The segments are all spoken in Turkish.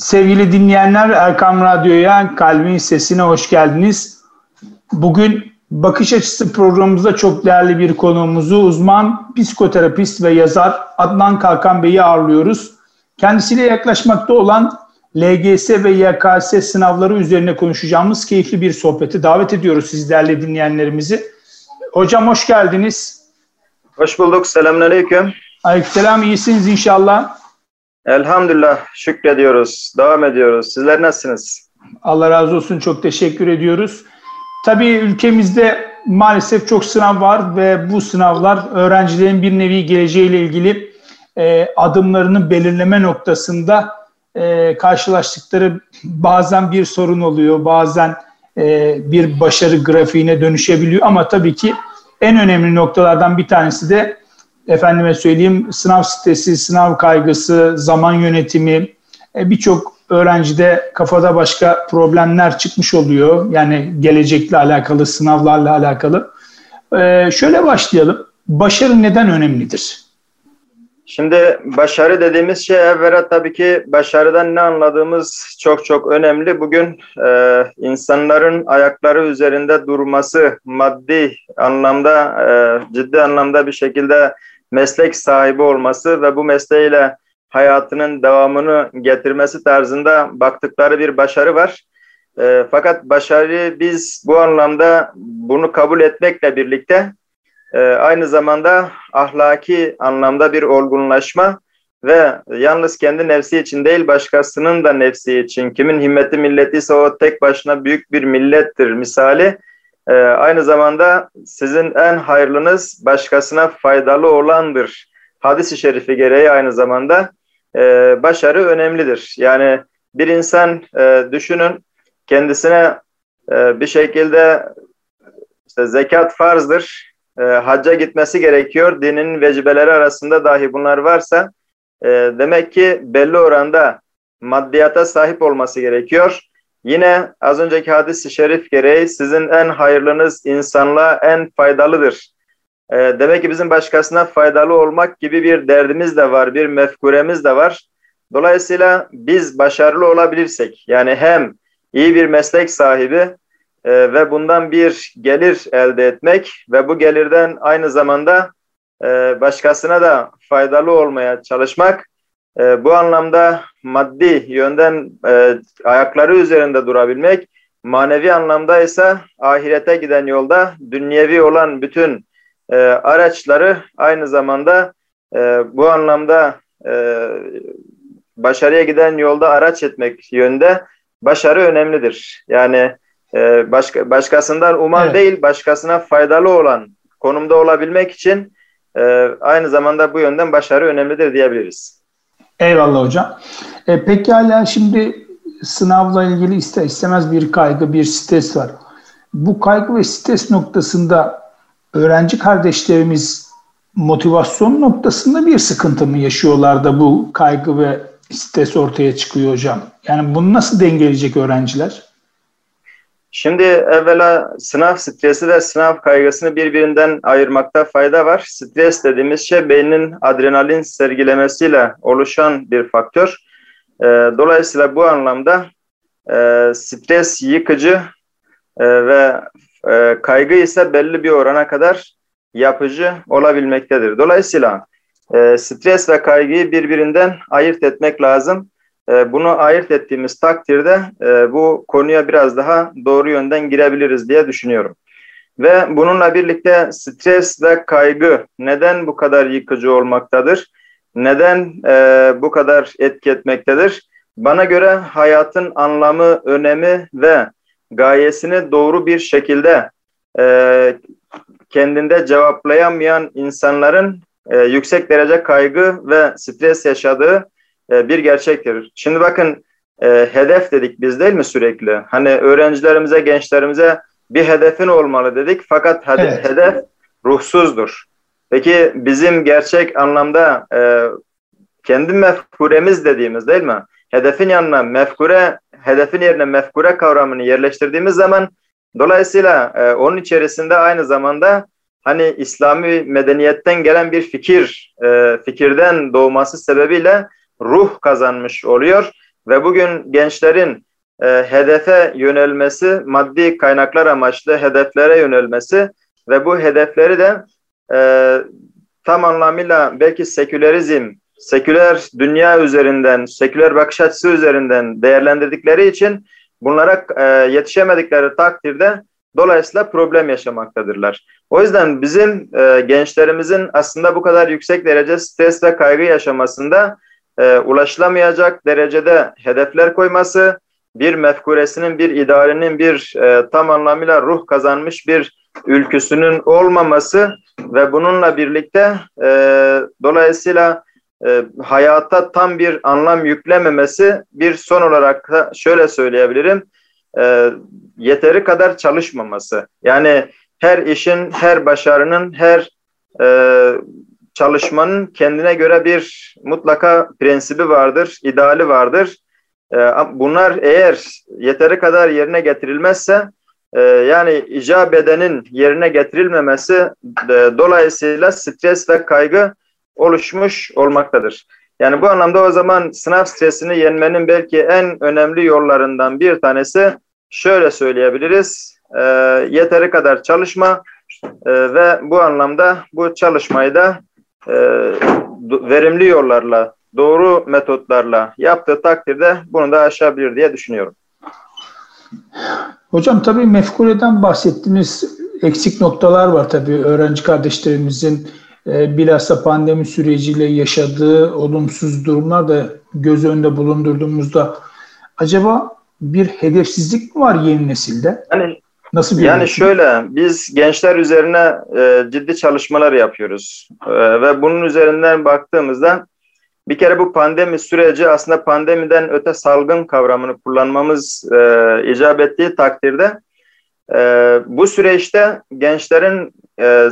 Sevgili dinleyenler Erkam Radyo'ya kalbin sesine hoş geldiniz. Bugün Bakış Açısı programımızda çok değerli bir konuğumuzu uzman psikoterapist ve yazar Adnan Kalkan Bey'i ağırlıyoruz. Kendisiyle yaklaşmakta olan LGS ve YKS sınavları üzerine konuşacağımız keyifli bir sohbeti davet ediyoruz siz değerli dinleyenlerimizi. Hocam hoş geldiniz. Hoş bulduk. Selamünaleyküm. Aleykümselam. İyisiniz inşallah. Elhamdülillah. Şükrediyoruz. Devam ediyoruz. Sizler nasılsınız? Allah razı olsun. Çok teşekkür ediyoruz. Tabii ülkemizde maalesef çok sınav var ve bu sınavlar öğrencilerin bir nevi geleceğiyle ilgili e, adımlarını belirleme noktasında e, karşılaştıkları bazen bir sorun oluyor, bazen e, bir başarı grafiğine dönüşebiliyor. Ama tabii ki en önemli noktalardan bir tanesi de efendime söyleyeyim sınav stresi, sınav kaygısı, zaman yönetimi, e, birçok öğrencide kafada başka problemler çıkmış oluyor. Yani gelecekle alakalı, sınavlarla alakalı. Ee, şöyle başlayalım. Başarı neden önemlidir? Şimdi başarı dediğimiz şey evvela tabii ki başarıdan ne anladığımız çok çok önemli. Bugün e, insanların ayakları üzerinde durması, maddi anlamda, e, ciddi anlamda bir şekilde meslek sahibi olması ve bu mesleğiyle hayatının devamını getirmesi tarzında baktıkları bir başarı var. E, fakat başarıyı biz bu anlamda bunu kabul etmekle birlikte e, aynı zamanda ahlaki anlamda bir olgunlaşma ve yalnız kendi nefsi için değil başkasının da nefsi için kimin himmeti milletiyse o tek başına büyük bir millettir misali e, aynı zamanda sizin en hayırlınız başkasına faydalı olandır hadis-i şerifi gereği aynı zamanda e, başarı önemlidir. Yani bir insan e, düşünün kendisine e, bir şekilde işte zekat farzdır, e, hacca gitmesi gerekiyor. Dinin vecibeleri arasında dahi bunlar varsa e, demek ki belli oranda maddiyata sahip olması gerekiyor. Yine az önceki hadis-i şerif gereği sizin en hayırlınız insanlığa en faydalıdır. E, demek ki bizim başkasına faydalı olmak gibi bir derdimiz de var, bir mefkuremiz de var. Dolayısıyla biz başarılı olabilirsek, yani hem iyi bir meslek sahibi e, ve bundan bir gelir elde etmek ve bu gelirden aynı zamanda e, başkasına da faydalı olmaya çalışmak, e, bu anlamda maddi yönden e, ayakları üzerinde durabilmek, manevi anlamda ise ahirete giden yolda dünyevi olan bütün e, araçları aynı zamanda e, bu anlamda e, başarıya giden yolda araç etmek yönde başarı önemlidir. Yani e, başka, başkasından uman evet. değil, başkasına faydalı olan konumda olabilmek için e, aynı zamanda bu yönden başarı önemlidir diyebiliriz. Eyvallah hocam. E, pekala şimdi sınavla ilgili ister istemez bir kaygı, bir stres var. Bu kaygı ve stres noktasında öğrenci kardeşlerimiz motivasyon noktasında bir sıkıntı mı yaşıyorlar da bu kaygı ve stres ortaya çıkıyor hocam? Yani bunu nasıl dengeleyecek öğrenciler? Şimdi evvela sınav stresi ve sınav kaygısını birbirinden ayırmakta fayda var. Stres dediğimiz şey beynin adrenalin sergilemesiyle oluşan bir faktör. Ee, dolayısıyla bu anlamda e, stres yıkıcı e, ve e, kaygı ise belli bir orana kadar yapıcı olabilmektedir. Dolayısıyla stres ve kaygıyı birbirinden ayırt etmek lazım. E, bunu ayırt ettiğimiz takdirde e, bu konuya biraz daha doğru yönden girebiliriz diye düşünüyorum. Ve bununla birlikte stres ve kaygı neden bu kadar yıkıcı olmaktadır? Neden e, bu kadar etki etmektedir? Bana göre hayatın anlamı, önemi ve gayesini doğru bir şekilde e, kendinde cevaplayamayan insanların yüksek derece kaygı ve stres yaşadığı e, bir gerçektir. Şimdi bakın e, hedef dedik biz değil mi sürekli? Hani öğrencilerimize, gençlerimize bir hedefin olmalı dedik fakat hedef, evet. hedef ruhsuzdur. Peki bizim gerçek anlamda e, kendi mefkuremiz dediğimiz değil mi? Hedefin yanına mefkure hedefin yerine mefkure kavramını yerleştirdiğimiz zaman dolayısıyla e, onun içerisinde aynı zamanda hani İslami medeniyetten gelen bir fikir, e, fikirden doğması sebebiyle ruh kazanmış oluyor ve bugün gençlerin e, hedefe yönelmesi, maddi kaynaklar amaçlı hedeflere yönelmesi ve bu hedefleri de e, tam anlamıyla belki sekülerizm, seküler dünya üzerinden, seküler bakış açısı üzerinden değerlendirdikleri için bunlara e, yetişemedikleri takdirde dolayısıyla problem yaşamaktadırlar. O yüzden bizim e, gençlerimizin aslında bu kadar yüksek derece stres ve kaygı yaşamasında e, ulaşılamayacak derecede hedefler koyması, bir mefkuresinin, bir idarenin, bir e, tam anlamıyla ruh kazanmış bir ülküsünün olmaması ve bununla birlikte e, dolayısıyla e, hayata tam bir anlam yüklememesi bir son olarak da şöyle söyleyebilirim. E, yeteri kadar çalışmaması. Yani her işin, her başarının, her e, çalışmanın kendine göre bir mutlaka prensibi vardır, ideali vardır. E, bunlar eğer yeteri kadar yerine getirilmezse e, yani icabedenin yerine getirilmemesi e, dolayısıyla stres ve kaygı oluşmuş olmaktadır. Yani bu anlamda o zaman sınav stresini yenmenin belki en önemli yollarından bir tanesi şöyle söyleyebiliriz. E, yeteri kadar çalışma e, ve bu anlamda bu çalışmayı da e, verimli yollarla, doğru metotlarla yaptığı takdirde bunu da aşabilir diye düşünüyorum. Hocam tabii mefkureden bahsettiniz. Eksik noktalar var tabii öğrenci kardeşlerimizin e, bilhassa pandemi süreciyle yaşadığı olumsuz durumlar da göz önünde bulundurduğumuzda acaba bir hedefsizlik mi var yeni nesilde? Yani Nasıl bir Yani şöyle, biz gençler üzerine e, ciddi çalışmalar yapıyoruz e, ve bunun üzerinden baktığımızda bir kere bu pandemi süreci aslında pandemiden öte salgın kavramını kullanmamız e, icap ettiği takdirde e, bu süreçte gençlerin e,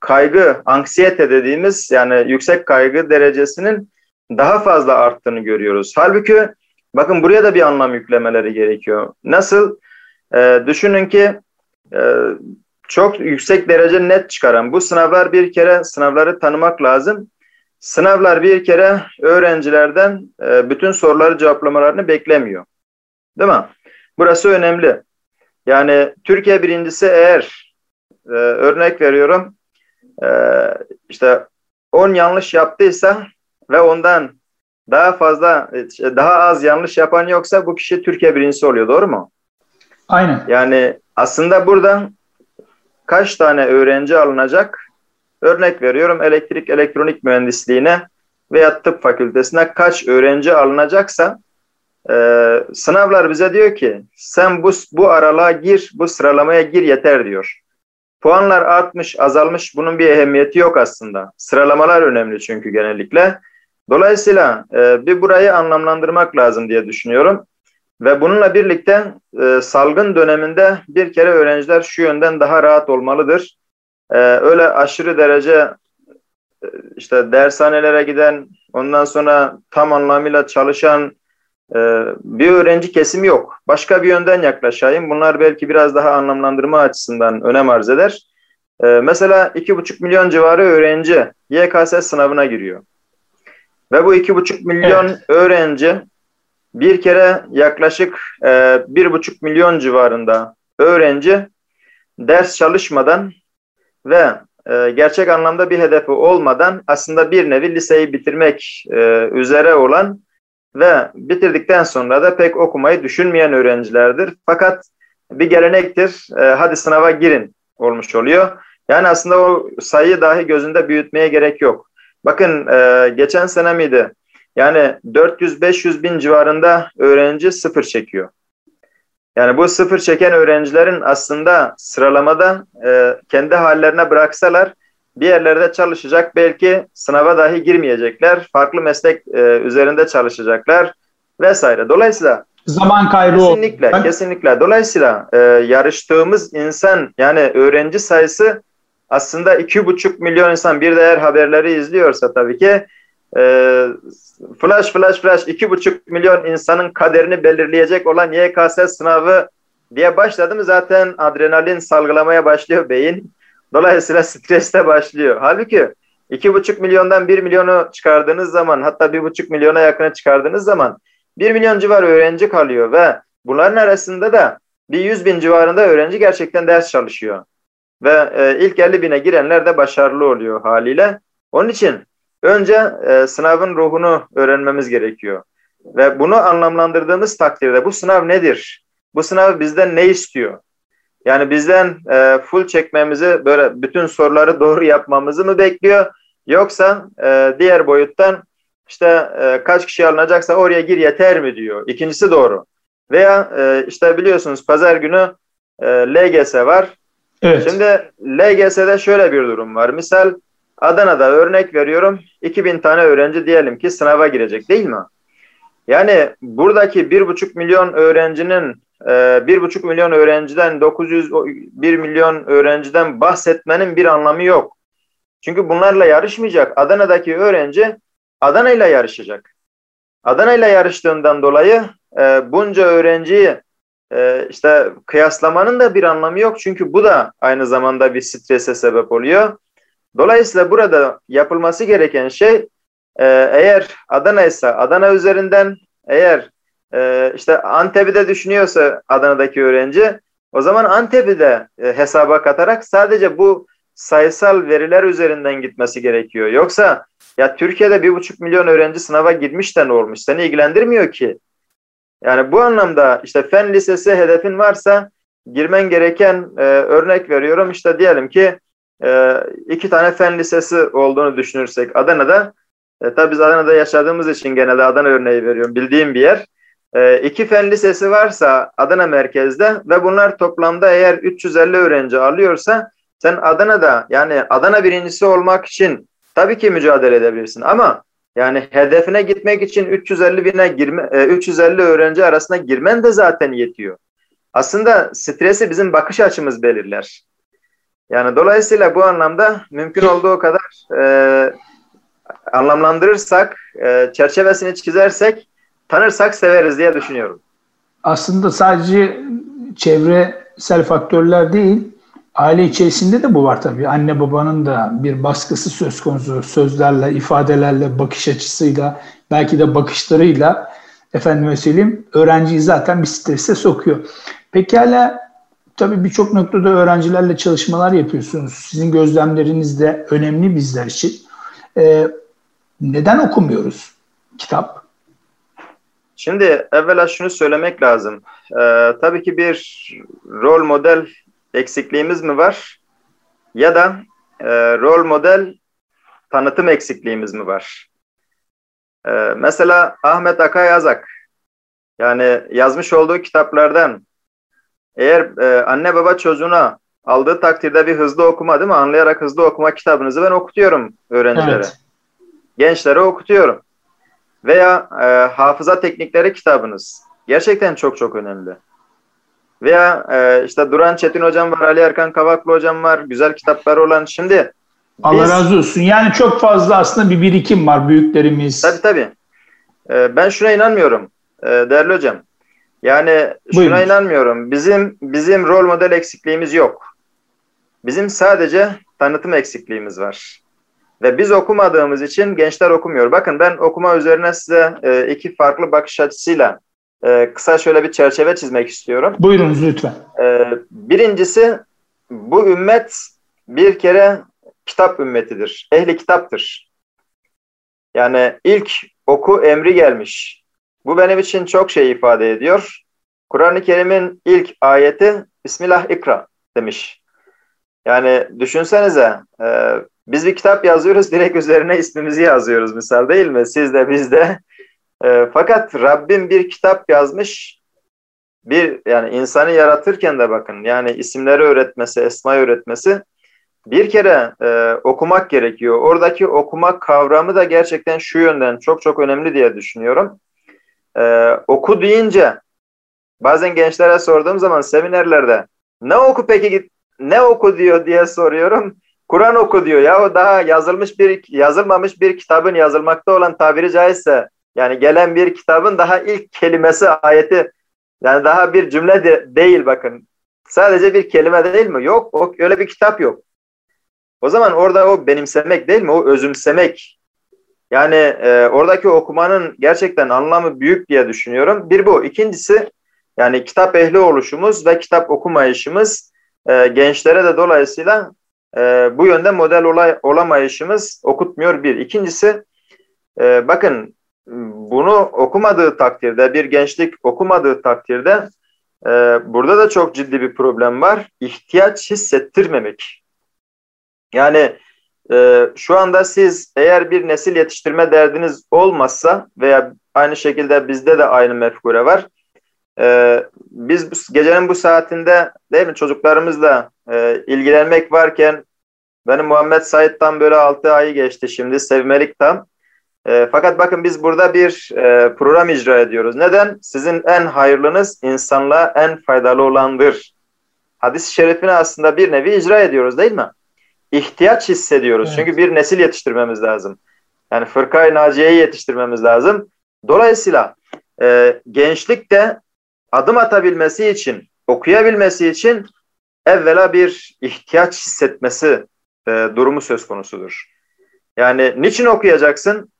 kaygı, anksiyete dediğimiz yani yüksek kaygı derecesinin daha fazla arttığını görüyoruz. Halbuki bakın buraya da bir anlam yüklemeleri gerekiyor. Nasıl? E, düşünün ki e, çok yüksek derece net çıkaran bu sınavlar bir kere sınavları tanımak lazım. Sınavlar bir kere öğrencilerden e, bütün soruları cevaplamalarını beklemiyor. Değil mi? Burası önemli. Yani Türkiye birincisi eğer e, örnek veriyorum e, işte 10 yanlış yaptıysa ve ondan daha fazla daha az yanlış yapan yoksa bu kişi Türkiye birincisi oluyor. Doğru mu? Aynen. Yani aslında burada kaç tane öğrenci alınacak? Örnek veriyorum elektrik elektronik mühendisliğine veya tıp fakültesine kaç öğrenci alınacaksa e, sınavlar bize diyor ki sen bu, bu aralığa gir, bu sıralamaya gir yeter diyor. Puanlar artmış, azalmış bunun bir ehemmiyeti yok aslında. Sıralamalar önemli çünkü genellikle. Dolayısıyla e, bir burayı anlamlandırmak lazım diye düşünüyorum. Ve bununla birlikte e, salgın döneminde bir kere öğrenciler şu yönden daha rahat olmalıdır. E, öyle aşırı derece e, işte dershanelere giden, ondan sonra tam anlamıyla çalışan e, bir öğrenci kesimi yok. Başka bir yönden yaklaşayım. Bunlar belki biraz daha anlamlandırma açısından önem arz eder. E, mesela iki buçuk milyon civarı öğrenci YKS sınavına giriyor. Ve bu iki buçuk milyon evet. öğrenci bir kere yaklaşık e, bir buçuk milyon civarında öğrenci ders çalışmadan ve e, gerçek anlamda bir hedefi olmadan aslında bir nevi liseyi bitirmek e, üzere olan ve bitirdikten sonra da pek okumayı düşünmeyen öğrencilerdir. Fakat bir gelenektir, hadi sınava girin olmuş oluyor. Yani aslında o sayıyı dahi gözünde büyütmeye gerek yok. Bakın geçen sene miydi? Yani 400-500 bin civarında öğrenci sıfır çekiyor. Yani bu sıfır çeken öğrencilerin aslında sıralamada e, kendi hallerine bıraksalar bir yerlerde çalışacak belki sınava dahi girmeyecekler. Farklı meslek e, üzerinde çalışacaklar vesaire. Dolayısıyla zaman kaybı kesinlikle ben... kesinlikle. Dolayısıyla e, yarıştığımız insan yani öğrenci sayısı aslında iki buçuk milyon insan bir değer haberleri izliyorsa tabii ki e, flash flash flash iki buçuk milyon insanın kaderini belirleyecek olan YKS sınavı diye başladım zaten adrenalin salgılamaya başlıyor beyin. Dolayısıyla streste başlıyor. Halbuki iki buçuk milyondan bir milyonu çıkardığınız zaman hatta bir buçuk milyona yakını çıkardığınız zaman 1 milyon civarı öğrenci kalıyor ve bunların arasında da bir 100 bin civarında öğrenci gerçekten ders çalışıyor. Ve e, ilk 50 bine girenler de başarılı oluyor haliyle. Onun için önce e, sınavın ruhunu öğrenmemiz gerekiyor. Ve bunu anlamlandırdığımız takdirde bu sınav nedir? Bu sınav bizden ne istiyor? Yani bizden e, full çekmemizi böyle bütün soruları doğru yapmamızı mı bekliyor? Yoksa e, diğer boyuttan işte e, kaç kişi alınacaksa oraya gir yeter mi diyor. İkincisi doğru. Veya e, işte biliyorsunuz pazar günü e, LGS var. Evet. Şimdi LGS'de şöyle bir durum var. Misal Adana'da örnek veriyorum 2000 tane öğrenci diyelim ki sınava girecek değil mi? Yani buradaki bir buçuk milyon öğrencinin e, bir buçuk milyon öğrenciden 901 milyon öğrenciden bahsetmenin bir anlamı yok. Çünkü bunlarla yarışmayacak. Adana'daki öğrenci Adana ile yarışacak. Adana ile yarıştığından dolayı e, bunca öğrenciyi e, işte kıyaslamanın da bir anlamı yok. Çünkü bu da aynı zamanda bir strese sebep oluyor. Dolayısıyla burada yapılması gereken şey e, eğer Adana ise Adana üzerinden eğer e, işte Antep'i de düşünüyorsa Adana'daki öğrenci o zaman Antep'i de e, hesaba katarak sadece bu sayısal veriler üzerinden gitmesi gerekiyor. Yoksa ya Türkiye'de bir buçuk milyon öğrenci sınava girmiş de ne olmuş? Seni ilgilendirmiyor ki. Yani bu anlamda işte fen lisesi hedefin varsa girmen gereken e, örnek veriyorum işte diyelim ki e, iki tane fen lisesi olduğunu düşünürsek Adana'da e, tabii biz Adana'da yaşadığımız için genelde Adana örneği veriyorum bildiğim bir yer. E, iki fen lisesi varsa Adana merkezde ve bunlar toplamda eğer 350 öğrenci alıyorsa sen Adana'da yani Adana birincisi olmak için tabii ki mücadele edebilirsin ama yani hedefine gitmek için 350 bine girme, 350 e, öğrenci arasına girmen de zaten yetiyor. Aslında stresi bizim bakış açımız belirler. Yani dolayısıyla bu anlamda mümkün olduğu kadar e, anlamlandırırsak, e, çerçevesini çizersek, tanırsak severiz diye düşünüyorum. Aslında sadece çevresel faktörler değil, aile içerisinde de bu var tabii. Anne babanın da bir baskısı söz konusu sözlerle, ifadelerle, bakış açısıyla, belki de bakışlarıyla efendime söyleyeyim öğrenciyi zaten bir strese sokuyor. Pekala tabii birçok noktada öğrencilerle çalışmalar yapıyorsunuz. Sizin gözlemleriniz de önemli bizler için. Ee, neden okumuyoruz kitap? Şimdi evvela şunu söylemek lazım. Ee, tabii ki bir rol model eksikliğimiz mi var? Ya da e, rol model tanıtım eksikliğimiz mi var? E, mesela Ahmet Akay Azak yani yazmış olduğu kitaplardan eğer e, anne baba çocuğuna aldığı takdirde bir hızlı okuma değil mi? Anlayarak hızlı okuma kitabınızı ben okutuyorum öğrencilere. Evet. Gençlere okutuyorum. Veya e, hafıza teknikleri kitabınız. Gerçekten çok çok önemli. Veya e, işte Duran Çetin hocam var, Ali Erkan Kavaklı hocam var. Güzel kitapları olan. Şimdi Allah biz, razı olsun. Yani çok fazla aslında bir birikim var büyüklerimiz. Tabii tabii. E, ben şuna inanmıyorum e, değerli hocam. Yani Buyurun. şuna inanmıyorum. Bizim bizim rol model eksikliğimiz yok. Bizim sadece tanıtım eksikliğimiz var. Ve biz okumadığımız için gençler okumuyor. Bakın ben okuma üzerine size e, iki farklı bakış açısıyla e, kısa şöyle bir çerçeve çizmek istiyorum. Buyurunuz lütfen. E, birincisi bu ümmet bir kere kitap ümmetidir. Ehli kitaptır. Yani ilk oku emri gelmiş. Bu benim için çok şey ifade ediyor. Kur'an-ı Kerim'in ilk ayeti Bismillah ikra demiş. Yani düşünsenize e, biz bir kitap yazıyoruz direkt üzerine ismimizi yazıyoruz misal değil mi? Siz de biz de. E, fakat Rabbim bir kitap yazmış. Bir yani insanı yaratırken de bakın yani isimleri öğretmesi, esmayı öğretmesi bir kere e, okumak gerekiyor. Oradaki okumak kavramı da gerçekten şu yönden çok çok önemli diye düşünüyorum. E, oku deyince bazen gençlere sorduğum zaman seminerlerde ne oku peki ne oku diyor diye soruyorum. Kur'an oku diyor ya o daha yazılmış bir yazılmamış bir kitabın yazılmakta olan tabiri caizse yani gelen bir kitabın daha ilk kelimesi ayeti yani daha bir cümle de değil bakın. Sadece bir kelime değil mi? Yok o, öyle bir kitap yok. O zaman orada o benimsemek değil mi? O özümsemek. Yani e, oradaki okumanın gerçekten anlamı büyük diye düşünüyorum. Bir bu. İkincisi yani kitap ehli oluşumuz ve kitap okumayışımız e, gençlere de dolayısıyla e, bu yönde model olay, olamayışımız okutmuyor bir. İkincisi e, bakın bunu okumadığı takdirde bir gençlik okumadığı takdirde e, burada da çok ciddi bir problem var. İhtiyaç hissettirmemek. Yani e, şu anda siz eğer bir nesil yetiştirme derdiniz olmazsa veya aynı şekilde bizde de aynı mefkure var. E, biz bu, gecenin bu saatinde değil mi çocuklarımızla e, ilgilenmek varken benim Muhammed Said'den böyle 6 ayı geçti şimdi sevmelik tam. E, fakat bakın biz burada bir e, program icra ediyoruz. Neden? Sizin en hayırlınız insanlığa en faydalı olandır. Hadis-i şerifini aslında bir nevi icra ediyoruz değil mi? İhtiyaç hissediyoruz. Evet. Çünkü bir nesil yetiştirmemiz lazım. Yani fırkayı naciyeyi yetiştirmemiz lazım. Dolayısıyla e, gençlik de adım atabilmesi için, okuyabilmesi için evvela bir ihtiyaç hissetmesi e, durumu söz konusudur. Yani niçin okuyacaksın?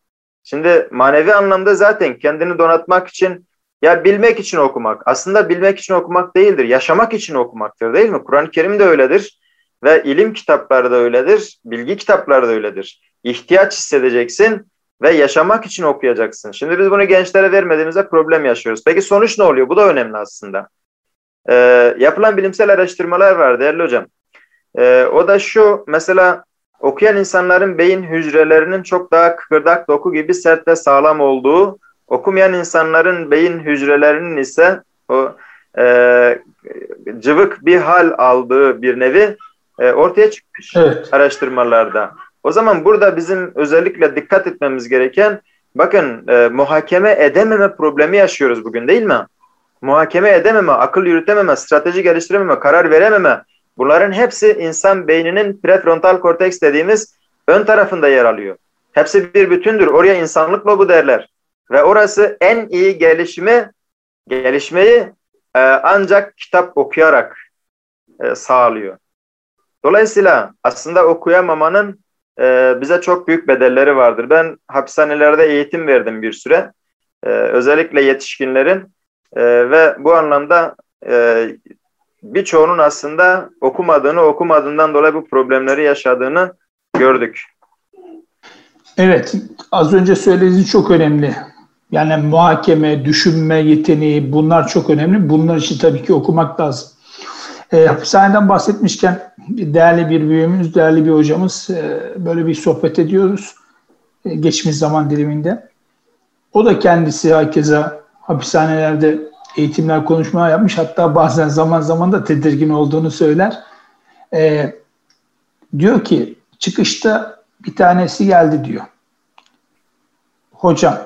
Şimdi manevi anlamda zaten kendini donatmak için ya bilmek için okumak. Aslında bilmek için okumak değildir. Yaşamak için okumaktır değil mi? Kur'an-ı Kerim de öyledir. Ve ilim kitapları da öyledir. Bilgi kitapları da öyledir. İhtiyaç hissedeceksin ve yaşamak için okuyacaksın. Şimdi biz bunu gençlere vermediğimizde problem yaşıyoruz. Peki sonuç ne oluyor? Bu da önemli aslında. Ee, yapılan bilimsel araştırmalar var değerli hocam. Ee, o da şu mesela okuyan insanların beyin hücrelerinin çok daha kıkırdak doku gibi sert ve sağlam olduğu, okumayan insanların beyin hücrelerinin ise o e, cıvık bir hal aldığı bir nevi e, ortaya çıkmış evet. araştırmalarda. O zaman burada bizim özellikle dikkat etmemiz gereken bakın e, muhakeme edememe problemi yaşıyoruz bugün değil mi? Muhakeme edememe, akıl yürütememe, strateji geliştirememe, karar verememe bunların hepsi insan beyninin prefrontal korteks dediğimiz ön tarafında yer alıyor. Hepsi bir bütündür. Oraya insanlık lobu derler. Ve orası en iyi gelişimi, gelişmeyi e, ancak kitap okuyarak e, sağlıyor. Dolayısıyla aslında okuyamamanın e, bize çok büyük bedelleri vardır. Ben hapishanelerde eğitim verdim bir süre. E, özellikle yetişkinlerin e, ve bu anlamda e, birçoğunun aslında okumadığını, okumadığından dolayı bu problemleri yaşadığını gördük. Evet, az önce söylediğiniz çok önemli. Yani muhakeme, düşünme yeteneği bunlar çok önemli. Bunlar için tabii ki okumak lazım. E, hapishaneden bahsetmişken değerli bir büyüğümüz, değerli bir hocamız e, böyle bir sohbet ediyoruz e, geçmiş zaman diliminde. O da kendisi herkese hapishanelerde eğitimler, konuşmalar yapmış. Hatta bazen zaman zaman da tedirgin olduğunu söyler. E, diyor ki çıkışta bir tanesi geldi diyor. Hocam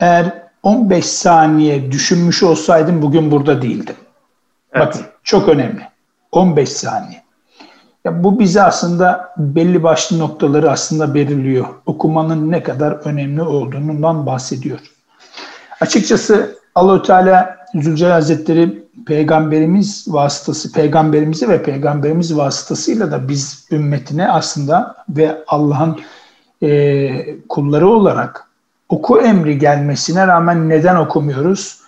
eğer 15 saniye düşünmüş olsaydım bugün burada değildim. Evet. Bakın çok önemli. 15 saniye. Ya bu bize aslında belli başlı noktaları aslında belirliyor. Okumanın ne kadar önemli olduğundan bahsediyor. Açıkçası Allahü Teala Zülcelal Hazretleri peygamberimiz vasıtası, peygamberimizi ve peygamberimiz vasıtasıyla da biz ümmetine aslında ve Allah'ın e, kulları olarak oku emri gelmesine rağmen neden okumuyoruz?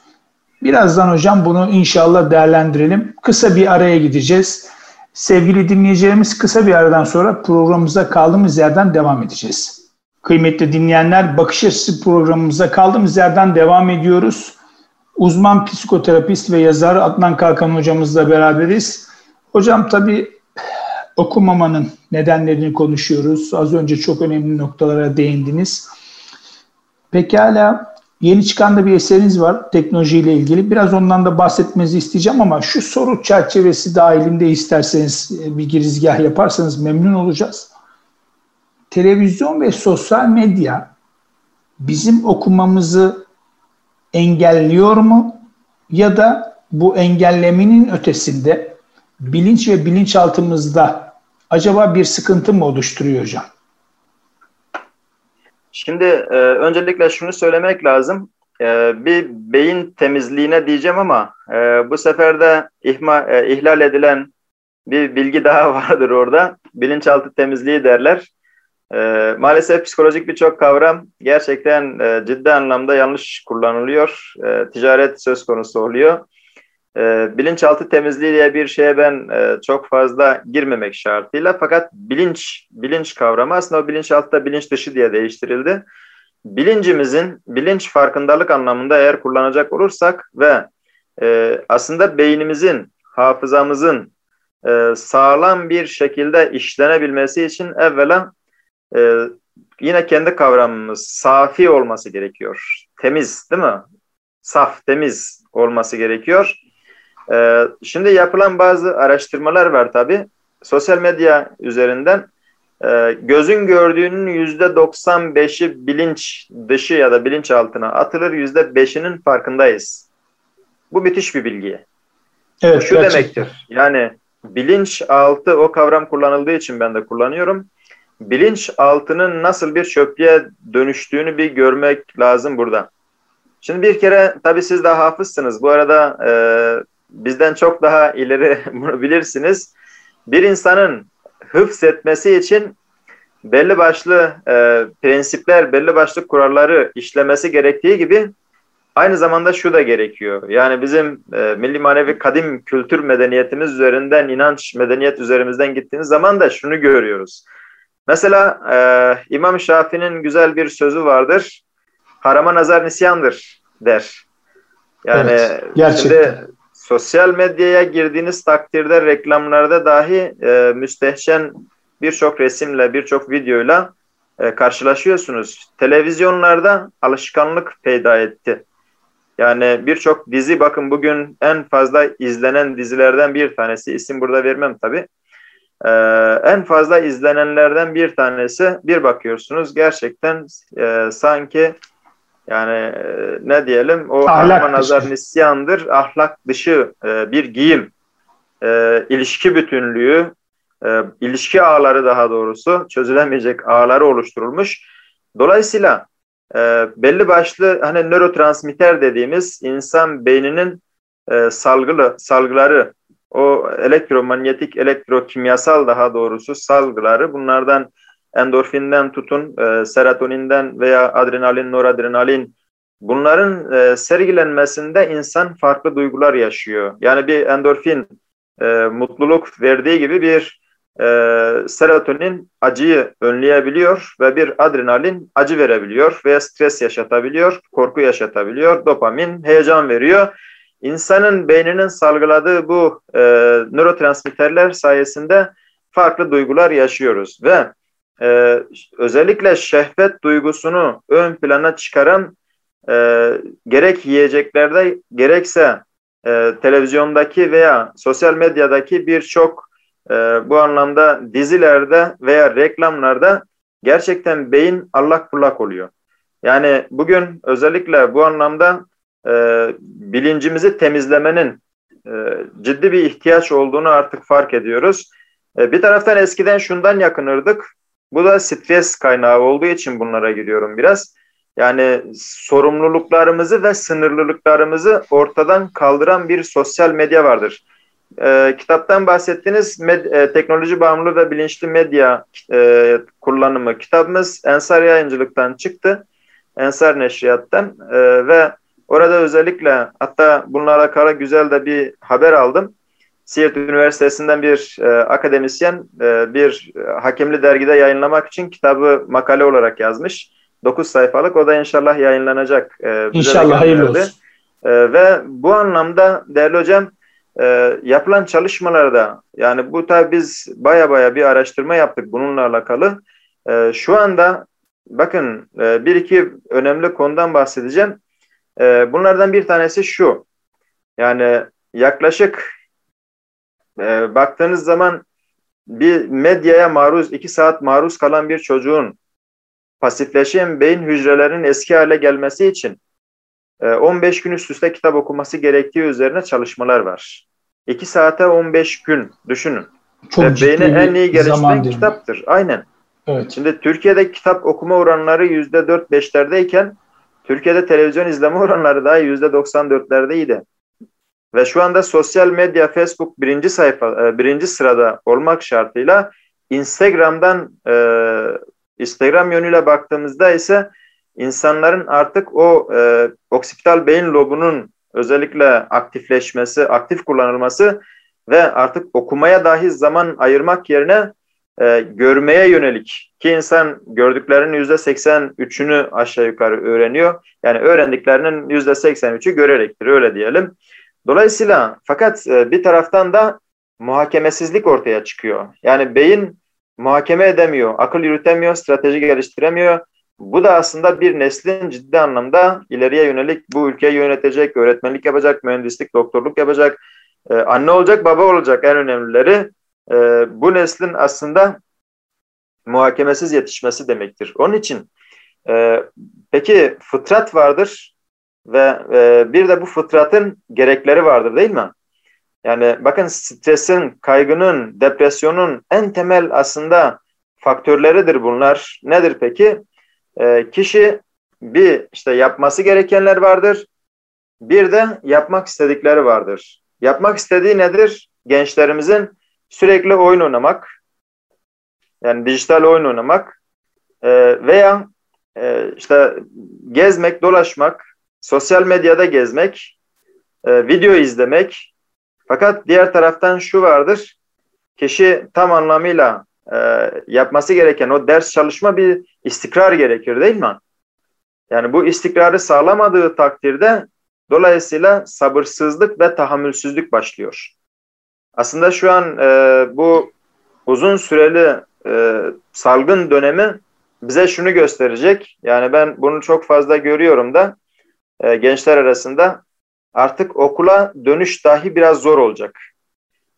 Birazdan hocam bunu inşallah değerlendirelim. Kısa bir araya gideceğiz. Sevgili dinleyicilerimiz kısa bir aradan sonra programımıza kaldığımız yerden devam edeceğiz. Kıymetli dinleyenler bakış açısı programımıza kaldığımız yerden devam ediyoruz. Uzman psikoterapist ve yazar Adnan Kalkan hocamızla beraberiz. Hocam tabii okumamanın nedenlerini konuşuyoruz. Az önce çok önemli noktalara değindiniz. Pekala Yeni çıkan da bir eseriniz var teknolojiyle ilgili. Biraz ondan da bahsetmenizi isteyeceğim ama şu soru çerçevesi dahilinde isterseniz e, bir girizgah yaparsanız memnun olacağız. Televizyon ve sosyal medya bizim okumamızı engelliyor mu? Ya da bu engellemenin ötesinde bilinç ve bilinçaltımızda acaba bir sıkıntı mı oluşturuyor hocam? Şimdi e, öncelikle şunu söylemek lazım. E, bir beyin temizliğine diyeceğim ama e, bu sefer de ihma, e, ihlal edilen bir bilgi daha vardır orada. Bilinçaltı temizliği derler. E, maalesef psikolojik birçok kavram gerçekten e, ciddi anlamda yanlış kullanılıyor. E, ticaret söz konusu oluyor. E, bilinçaltı temizliği diye bir şeye ben e, çok fazla girmemek şartıyla fakat bilinç bilinç kavramı aslında o bilinçaltı da bilinç dışı diye değiştirildi. Bilincimizin bilinç farkındalık anlamında eğer kullanacak olursak ve e, aslında beynimizin, hafızamızın e, sağlam bir şekilde işlenebilmesi için evvela e, yine kendi kavramımız safi olması gerekiyor. Temiz değil mi? Saf, temiz olması gerekiyor. E, şimdi yapılan bazı araştırmalar var tabi. Sosyal medya üzerinden e, gözün gördüğünün yüzde 95'i bilinç dışı ya da bilinç altına atılır. Yüzde 5'inin farkındayız. Bu müthiş bir bilgi. Evet, Şu gerçekten. demektir. Yani bilinç altı o kavram kullanıldığı için ben de kullanıyorum bilinç altının nasıl bir çöplüğe dönüştüğünü bir görmek lazım burada. Şimdi bir kere tabii siz daha hafızsınız. Bu arada e, bizden çok daha ileri bunu bilirsiniz. Bir insanın hıfz etmesi için belli başlı e, prensipler, belli başlı kuralları işlemesi gerektiği gibi aynı zamanda şu da gerekiyor. Yani bizim e, milli manevi kadim kültür medeniyetimiz üzerinden, inanç medeniyet üzerimizden gittiğiniz zaman da şunu görüyoruz. Mesela e, İmam Şafii'nin güzel bir sözü vardır. Harama nazar nisyandır der. Yani evet, gerçekten. şimdi sosyal medyaya girdiğiniz takdirde reklamlarda dahi e, müstehcen birçok resimle, birçok videoyla e, karşılaşıyorsunuz. Televizyonlarda alışkanlık peyda etti. Yani birçok dizi bakın bugün en fazla izlenen dizilerden bir tanesi. İsim burada vermem tabii. Ee, en fazla izlenenlerden bir tanesi bir bakıyorsunuz gerçekten e, sanki yani e, ne diyelim? O ahlak nazar nisyandır ahlak dışı e, bir giyim. E, ilişki bütünlüğü e, ilişki ağları daha doğrusu çözülemeyecek ağları oluşturulmuş. Dolayısıyla e, belli başlı hani nörotransmitter dediğimiz insan beyninin e, salgılı salgıları o elektromanyetik, elektrokimyasal daha doğrusu salgıları bunlardan endorfinden tutun, e, serotoninden veya adrenalin, noradrenalin bunların e, sergilenmesinde insan farklı duygular yaşıyor. Yani bir endorfin e, mutluluk verdiği gibi bir e, serotonin acıyı önleyebiliyor ve bir adrenalin acı verebiliyor veya stres yaşatabiliyor, korku yaşatabiliyor, dopamin heyecan veriyor insanın beyninin salgıladığı bu e, nörotransmitterler sayesinde farklı duygular yaşıyoruz ve e, özellikle şehvet duygusunu ön plana çıkaran e, gerek yiyeceklerde gerekse e, televizyondaki veya sosyal medyadaki birçok e, bu anlamda dizilerde veya reklamlarda gerçekten beyin allak bullak oluyor. Yani bugün özellikle bu anlamda e, bilincimizi temizlemenin e, ciddi bir ihtiyaç olduğunu artık fark ediyoruz. E, bir taraftan eskiden şundan yakınırdık. Bu da stres kaynağı olduğu için bunlara giriyorum biraz. Yani sorumluluklarımızı ve sınırlılıklarımızı ortadan kaldıran bir sosyal medya vardır. E, kitaptan bahsettiğiniz med, e, teknoloji bağımlı ve bilinçli medya e, kullanımı kitabımız Ensar Yayıncılık'tan çıktı. Ensar Neşriyat'tan e, ve Orada özellikle hatta bununla alakalı güzel de bir haber aldım. Siirt Üniversitesi'nden bir e, akademisyen e, bir e, hakemli dergide yayınlamak için kitabı makale olarak yazmış. 9 sayfalık o da inşallah yayınlanacak. E, inşallah hayırlı olsun. E, ve bu anlamda değerli hocam e, yapılan çalışmalarda yani bu tabi biz baya baya bir araştırma yaptık bununla alakalı. E, şu anda bakın e, bir iki önemli konudan bahsedeceğim. E, bunlardan bir tanesi şu. Yani yaklaşık e, baktığınız zaman bir medyaya maruz, iki saat maruz kalan bir çocuğun pasifleşen beyin hücrelerinin eski hale gelmesi için e, 15 gün üst üste kitap okuması gerektiği üzerine çalışmalar var. 2 saate 15 gün düşünün. Çok Ve beyni en iyi geliştiren kitaptır. Aynen. Evet. Şimdi Türkiye'de kitap okuma oranları %4-5'lerdeyken Türkiye'de televizyon izleme oranları daha %94'lerdeydi. Ve şu anda sosyal medya, Facebook birinci sayfa, e, birinci sırada olmak şartıyla Instagram'dan e, Instagram yönüyle baktığımızda ise insanların artık o e, oksipital beyin lobunun özellikle aktifleşmesi, aktif kullanılması ve artık okumaya dahi zaman ayırmak yerine e, görmeye yönelik ki insan gördüklerinin yüzde 83'ünü aşağı yukarı öğreniyor. Yani öğrendiklerinin yüzde 83'ü görerektir öyle diyelim. Dolayısıyla fakat e, bir taraftan da muhakemesizlik ortaya çıkıyor. Yani beyin muhakeme edemiyor, akıl yürütemiyor, strateji geliştiremiyor. Bu da aslında bir neslin ciddi anlamda ileriye yönelik bu ülkeyi yönetecek, öğretmenlik yapacak, mühendislik, doktorluk yapacak, e, anne olacak, baba olacak en önemlileri. E, bu neslin aslında muhakemesiz yetişmesi demektir. Onun için peki fıtrat vardır ve e, bir de bu fıtratın gerekleri vardır değil mi? Yani bakın stresin, kaygının, depresyonun en temel aslında faktörleridir bunlar. Nedir peki? E, kişi bir işte yapması gerekenler vardır. Bir de yapmak istedikleri vardır. Yapmak istediği nedir? Gençlerimizin sürekli oyun oynamak. Yani dijital oyun oynamak e, veya e, işte gezmek, dolaşmak, sosyal medyada gezmek, e, video izlemek. Fakat diğer taraftan şu vardır. Kişi tam anlamıyla e, yapması gereken o ders çalışma bir istikrar gerekir değil mi? Yani bu istikrarı sağlamadığı takdirde dolayısıyla sabırsızlık ve tahammülsüzlük başlıyor. Aslında şu an e, bu uzun süreli e, salgın dönemi bize şunu gösterecek. Yani ben bunu çok fazla görüyorum da e, gençler arasında artık okula dönüş dahi biraz zor olacak.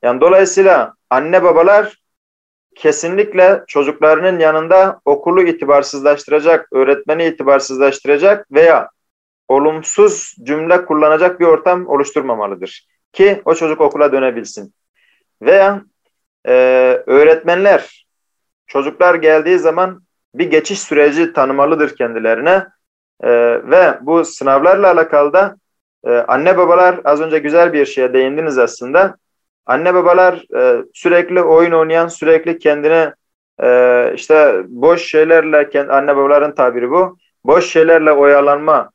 Yani dolayısıyla anne babalar kesinlikle çocuklarının yanında okulu itibarsızlaştıracak, öğretmeni itibarsızlaştıracak veya olumsuz cümle kullanacak bir ortam oluşturmamalıdır. Ki o çocuk okula dönebilsin. Veya e, öğretmenler çocuklar geldiği zaman bir geçiş süreci tanımalıdır kendilerine. E, ve bu sınavlarla alakalı da e, anne babalar az önce güzel bir şeye değindiniz aslında. Anne babalar e, sürekli oyun oynayan, sürekli kendine e, işte boş şeylerle, anne babaların tabiri bu, boş şeylerle oyalanma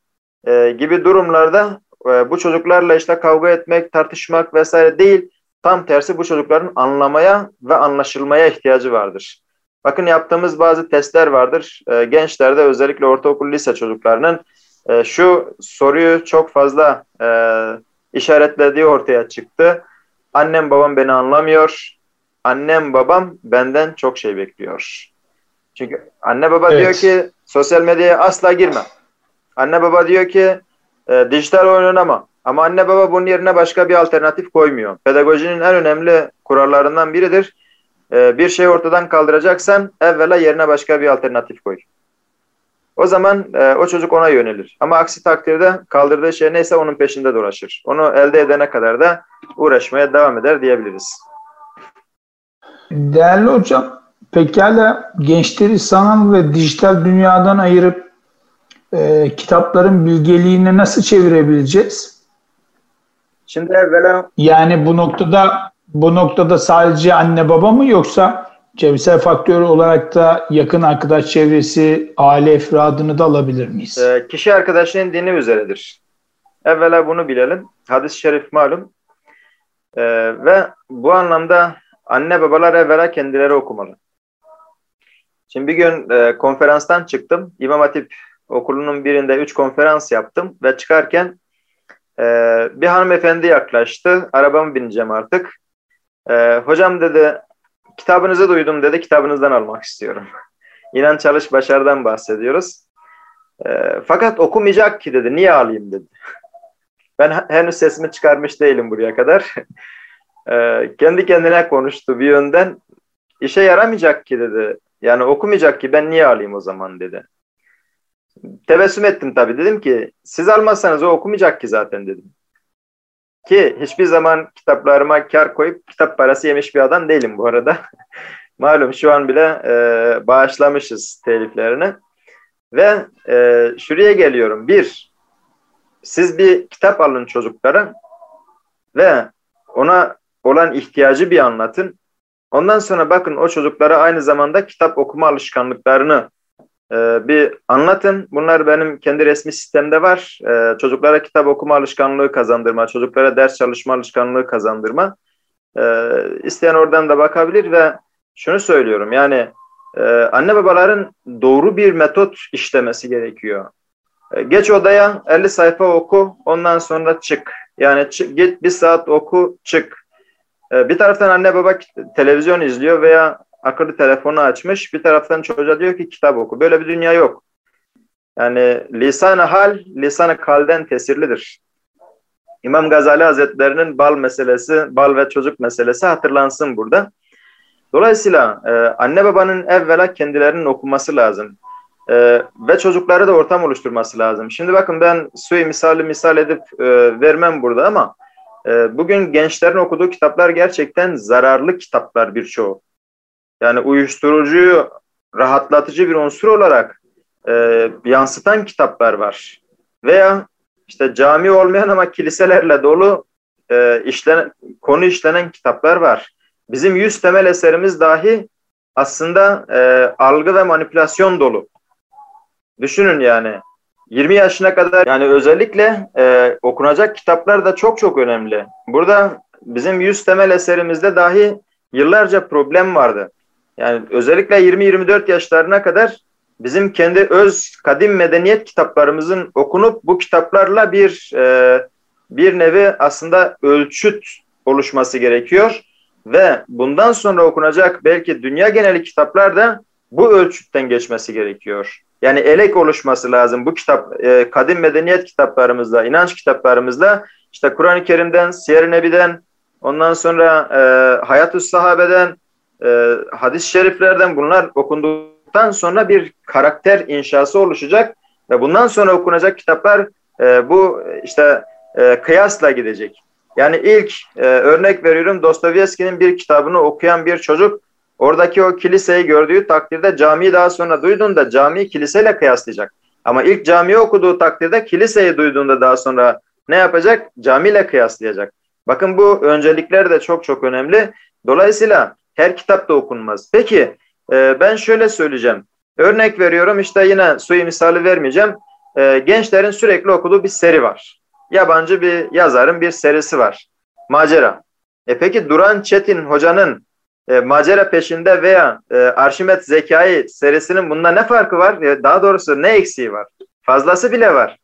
e, gibi durumlarda e, bu çocuklarla işte kavga etmek, tartışmak vesaire değil, tam tersi bu çocukların anlamaya ve anlaşılmaya ihtiyacı vardır. Bakın yaptığımız bazı testler vardır. E, gençlerde özellikle ortaokul lise çocuklarının e, şu soruyu çok fazla e, işaretlediği ortaya çıktı. Annem babam beni anlamıyor. Annem babam benden çok şey bekliyor. Çünkü anne baba evet. diyor ki sosyal medyaya asla girme. Anne baba diyor ki e, dijital oyun oynama. Ama anne baba bunun yerine başka bir alternatif koymuyor. Pedagojinin en önemli kurallarından biridir. E, bir şeyi ortadan kaldıracaksan evvela yerine başka bir alternatif koy. O zaman e, o çocuk ona yönelir. Ama aksi takdirde kaldırdığı şey neyse onun peşinde dolaşır. Onu elde edene kadar da uğraşmaya devam eder diyebiliriz. Değerli hocam, pekala gençleri sanal ve dijital dünyadan ayırıp e, kitapların bilgeliğine nasıl çevirebileceğiz? Şimdi evvela... Yani bu noktada bu noktada sadece anne baba mı yoksa çevresel faktör olarak da yakın arkadaş çevresi, aile efradını da alabilir miyiz? E, kişi arkadaşının dini üzeredir. Evvela bunu bilelim. Hadis-i şerif malum. E, ve bu anlamda anne babalar evvela kendileri okumalı. Şimdi bir gün e, konferanstan çıktım. İmam Hatip okulunun birinde üç konferans yaptım ve çıkarken e, bir hanımefendi yaklaştı. Arabamı bineceğim artık. E, hocam dedi kitabınızı duydum dedi kitabınızdan almak istiyorum. İnan Çalış Başar'dan bahsediyoruz. E, fakat okumayacak ki dedi. Niye alayım dedi. Ben henüz sesimi çıkarmış değilim buraya kadar. e, kendi kendine konuştu bir yönden. İşe yaramayacak ki dedi. Yani okumayacak ki ben niye alayım o zaman dedi. Tebessüm ettim tabii. Dedim ki siz almazsanız o okumayacak ki zaten dedim. Ki hiçbir zaman kitaplarıma kar koyup kitap parası yemiş bir adam değilim bu arada. Malum şu an bile e, bağışlamışız teliflerini. Ve e, şuraya geliyorum. Bir, siz bir kitap alın çocuklara ve ona olan ihtiyacı bir anlatın. Ondan sonra bakın o çocuklara aynı zamanda kitap okuma alışkanlıklarını e, bir anlatın. Bunlar benim kendi resmi sistemde var. E, çocuklara kitap okuma alışkanlığı kazandırma, çocuklara ders çalışma alışkanlığı kazandırma. E, isteyen oradan da bakabilir ve şunu söylüyorum yani e, anne babaların doğru bir metot işlemesi gerekiyor. Geç odaya 50 sayfa oku ondan sonra çık. Yani çık, git bir saat oku çık. Bir taraftan anne baba televizyon izliyor veya akıllı telefonu açmış. Bir taraftan çocuğa diyor ki kitap oku. Böyle bir dünya yok. Yani lisan-ı hal, lisan-ı kalden tesirlidir. İmam Gazali Hazretlerinin bal meselesi, bal ve çocuk meselesi hatırlansın burada. Dolayısıyla e, anne babanın evvela kendilerinin okuması lazım. E, ve çocukları da ortam oluşturması lazım. Şimdi bakın ben suyu misali misal edip e, vermem burada ama e, bugün gençlerin okuduğu kitaplar gerçekten zararlı kitaplar birçoğu. Yani uyuşturucuyu rahatlatıcı bir unsur olarak e, yansıtan kitaplar var. Veya işte cami olmayan ama kiliselerle dolu e, işlenen, konu işlenen kitaplar var. Bizim yüz temel eserimiz dahi aslında e, algı ve manipülasyon dolu. Düşünün yani 20 yaşına kadar yani özellikle e, okunacak kitaplar da çok çok önemli. Burada bizim yüz temel eserimizde dahi yıllarca problem vardı. Yani özellikle 20-24 yaşlarına kadar bizim kendi öz kadim medeniyet kitaplarımızın okunup bu kitaplarla bir e, bir nevi aslında ölçüt oluşması gerekiyor ve bundan sonra okunacak belki dünya geneli kitaplar da bu ölçütten geçmesi gerekiyor. Yani elek oluşması lazım bu kitap e, kadim medeniyet kitaplarımızda, inanç kitaplarımızda işte Kur'an-ı Kerim'den, Siyer-i Nebi'den, ondan sonra e, Hayat-ı Sahabe'den, e, hadis-i şeriflerden bunlar okunduktan sonra bir karakter inşası oluşacak ve bundan sonra okunacak kitaplar e, bu işte e, kıyasla gidecek. Yani ilk e, örnek veriyorum Dostoyevski'nin bir kitabını okuyan bir çocuk oradaki o kiliseyi gördüğü takdirde camiyi daha sonra duyduğunda camiyi kiliseyle kıyaslayacak. Ama ilk camiyi okuduğu takdirde kiliseyi duyduğunda daha sonra ne yapacak? Camiyle kıyaslayacak. Bakın bu öncelikler de çok çok önemli. Dolayısıyla her kitap da okunmaz. Peki e, ben şöyle söyleyeceğim. Örnek veriyorum işte yine suyu misali vermeyeceğim. E, gençlerin sürekli okuduğu bir seri var. Yabancı bir yazarın bir serisi var. Macera. E peki Duran Çetin hocanın e, macera peşinde veya e, Arşimet Zekai serisinin bunda ne farkı var? E, daha doğrusu ne eksiği var? Fazlası bile var.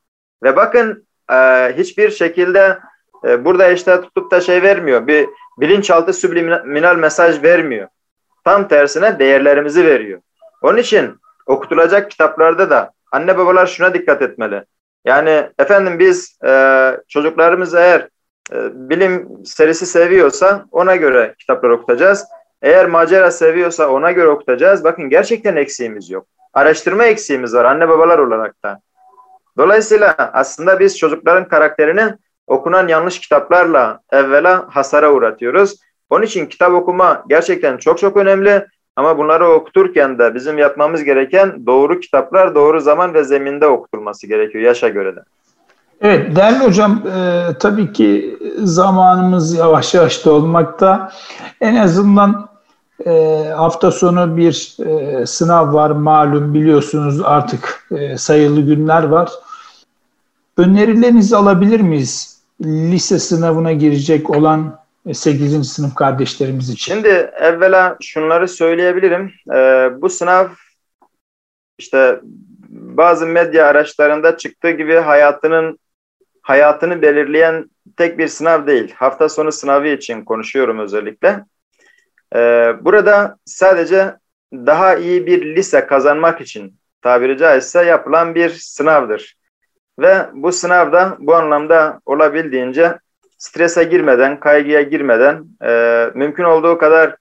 Ve bakın e, hiçbir şekilde e, burada işte tutup da şey vermiyor. Bir bilinçaltı subliminal mesaj vermiyor. Tam tersine değerlerimizi veriyor. Onun için okutulacak kitaplarda da anne babalar şuna dikkat etmeli. Yani efendim biz e, çocuklarımız eğer e, bilim serisi seviyorsa ona göre kitaplar okutacağız. Eğer macera seviyorsa ona göre okutacağız. Bakın gerçekten eksiğimiz yok. Araştırma eksiğimiz var anne babalar olarak da. Dolayısıyla aslında biz çocukların karakterini okunan yanlış kitaplarla evvela hasara uğratıyoruz. Onun için kitap okuma gerçekten çok çok önemli. Ama bunları okuturken de bizim yapmamız gereken doğru kitaplar doğru zaman ve zeminde okutulması gerekiyor yaşa göre de. Evet değerli hocam e, tabii ki zamanımız yavaş yavaş dolmakta. En azından e, hafta sonu bir e, sınav var malum biliyorsunuz artık e, sayılı günler var. Önerilerinizi alabilir miyiz? Lise sınavına girecek olan 8. E, sınıf kardeşlerimiz için? Şimdi evvela şunları söyleyebilirim. Ee, bu sınav işte bazı medya araçlarında çıktığı gibi hayatının hayatını belirleyen tek bir sınav değil. Hafta sonu sınavı için konuşuyorum özellikle. Ee, burada sadece daha iyi bir lise kazanmak için tabiri caizse yapılan bir sınavdır. Ve bu sınavda bu anlamda olabildiğince strese girmeden, kaygıya girmeden e, mümkün olduğu kadar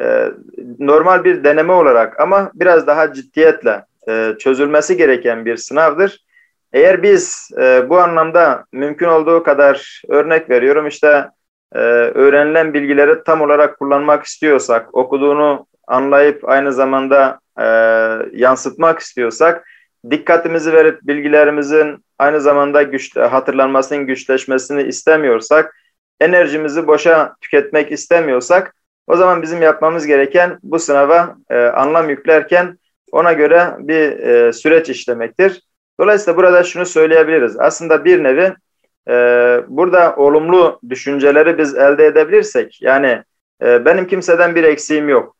e, normal bir deneme olarak ama biraz daha ciddiyetle e, çözülmesi gereken bir sınavdır. Eğer biz e, bu anlamda mümkün olduğu kadar örnek veriyorum işte e, öğrenilen bilgileri tam olarak kullanmak istiyorsak, okuduğunu anlayıp aynı zamanda e, yansıtmak istiyorsak dikkatimizi verip bilgilerimizin aynı zamanda güç, hatırlanmasının güçleşmesini istemiyorsak, enerjimizi boşa tüketmek istemiyorsak, o zaman bizim yapmamız gereken bu sınava e, anlam yüklerken ona göre bir e, süreç işlemektir. Dolayısıyla burada şunu söyleyebiliriz. Aslında bir nevi e, burada olumlu düşünceleri biz elde edebilirsek, yani e, benim kimseden bir eksiğim yok.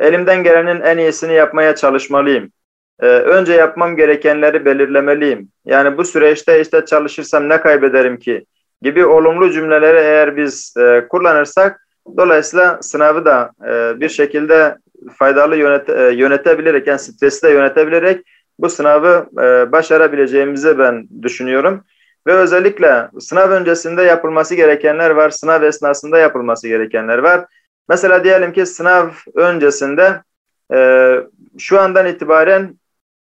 Elimden gelenin en iyisini yapmaya çalışmalıyım. E, önce yapmam gerekenleri belirlemeliyim. Yani bu süreçte işte çalışırsam ne kaybederim ki? Gibi olumlu cümleleri eğer biz e, kullanırsak, dolayısıyla sınavı da e, bir şekilde faydalı yönet, e, yönetebilerek, yani stresi de yönetebilerek bu sınavı e, başarabileceğimizi ben düşünüyorum. Ve özellikle sınav öncesinde yapılması gerekenler var, sınav esnasında yapılması gerekenler var. Mesela diyelim ki sınav öncesinde e, şu andan itibaren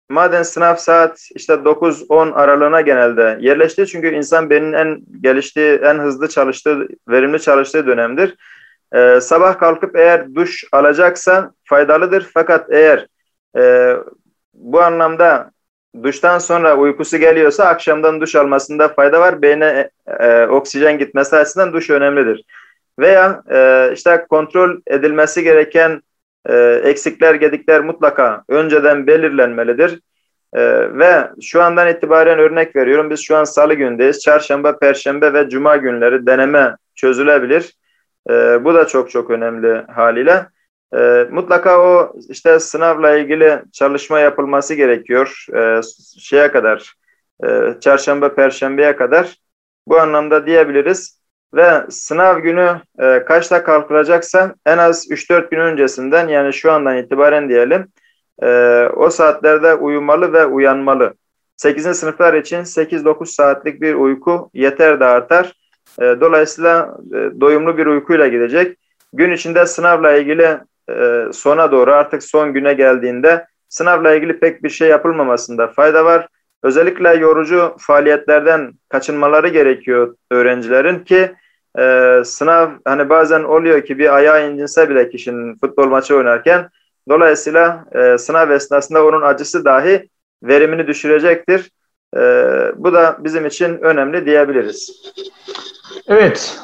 maden sınav saat işte 9-10 aralığına genelde yerleşti. Çünkü insan beyninin en geliştiği, en hızlı çalıştığı, verimli çalıştığı dönemdir. E, sabah kalkıp eğer duş alacaksa faydalıdır. Fakat eğer e, bu anlamda duştan sonra uykusu geliyorsa akşamdan duş almasında fayda var. Beyne e, oksijen gitmesi açısından duş önemlidir. Veya e, işte kontrol edilmesi gereken e, eksikler, gedikler mutlaka önceden belirlenmelidir. E, ve şu andan itibaren örnek veriyorum. Biz şu an salı gündeyiz. Çarşamba, perşembe ve cuma günleri deneme çözülebilir. E, bu da çok çok önemli haliyle. E, mutlaka o işte sınavla ilgili çalışma yapılması gerekiyor. E, şeye kadar, e, çarşamba, perşembeye kadar. Bu anlamda diyebiliriz. Ve sınav günü e, kaçta kalkılacaksa en az 3-4 gün öncesinden yani şu andan itibaren diyelim e, o saatlerde uyumalı ve uyanmalı. 8. sınıflar için 8-9 saatlik bir uyku yeter de artar. E, dolayısıyla e, doyumlu bir uykuyla gidecek. Gün içinde sınavla ilgili e, sona doğru artık son güne geldiğinde sınavla ilgili pek bir şey yapılmamasında fayda var. Özellikle yorucu faaliyetlerden kaçınmaları gerekiyor öğrencilerin ki e, sınav hani bazen oluyor ki bir ayağı incinse bile kişinin futbol maçı oynarken dolayısıyla e, sınav esnasında onun acısı dahi verimini düşürecektir. E, bu da bizim için önemli diyebiliriz. Evet.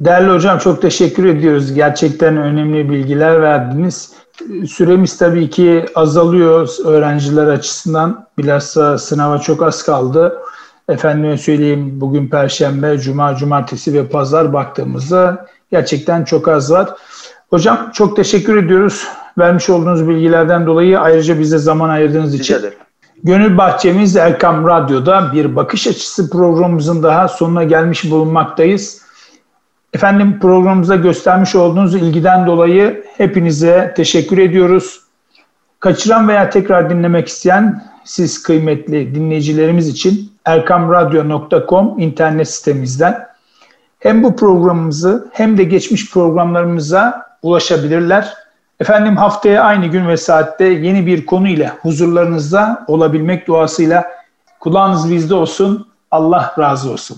Değerli hocam çok teşekkür ediyoruz. Gerçekten önemli bilgiler verdiniz. Süremiz tabii ki azalıyor öğrenciler açısından. Bilhassa sınava çok az kaldı. Efendime söyleyeyim bugün Perşembe, Cuma, Cumartesi ve Pazar baktığımızda gerçekten çok az var. Hocam çok teşekkür ediyoruz. Vermiş olduğunuz bilgilerden dolayı ayrıca bize zaman ayırdığınız için. Gönül Bahçemiz Erkam Radyo'da bir bakış açısı programımızın daha sonuna gelmiş bulunmaktayız. Efendim programımıza göstermiş olduğunuz ilgiden dolayı hepinize teşekkür ediyoruz. Kaçıran veya tekrar dinlemek isteyen siz kıymetli dinleyicilerimiz için erkamradyo.com internet sitemizden hem bu programımızı hem de geçmiş programlarımıza ulaşabilirler. Efendim haftaya aynı gün ve saatte yeni bir konu ile huzurlarınızda olabilmek duasıyla kulağınız bizde olsun. Allah razı olsun.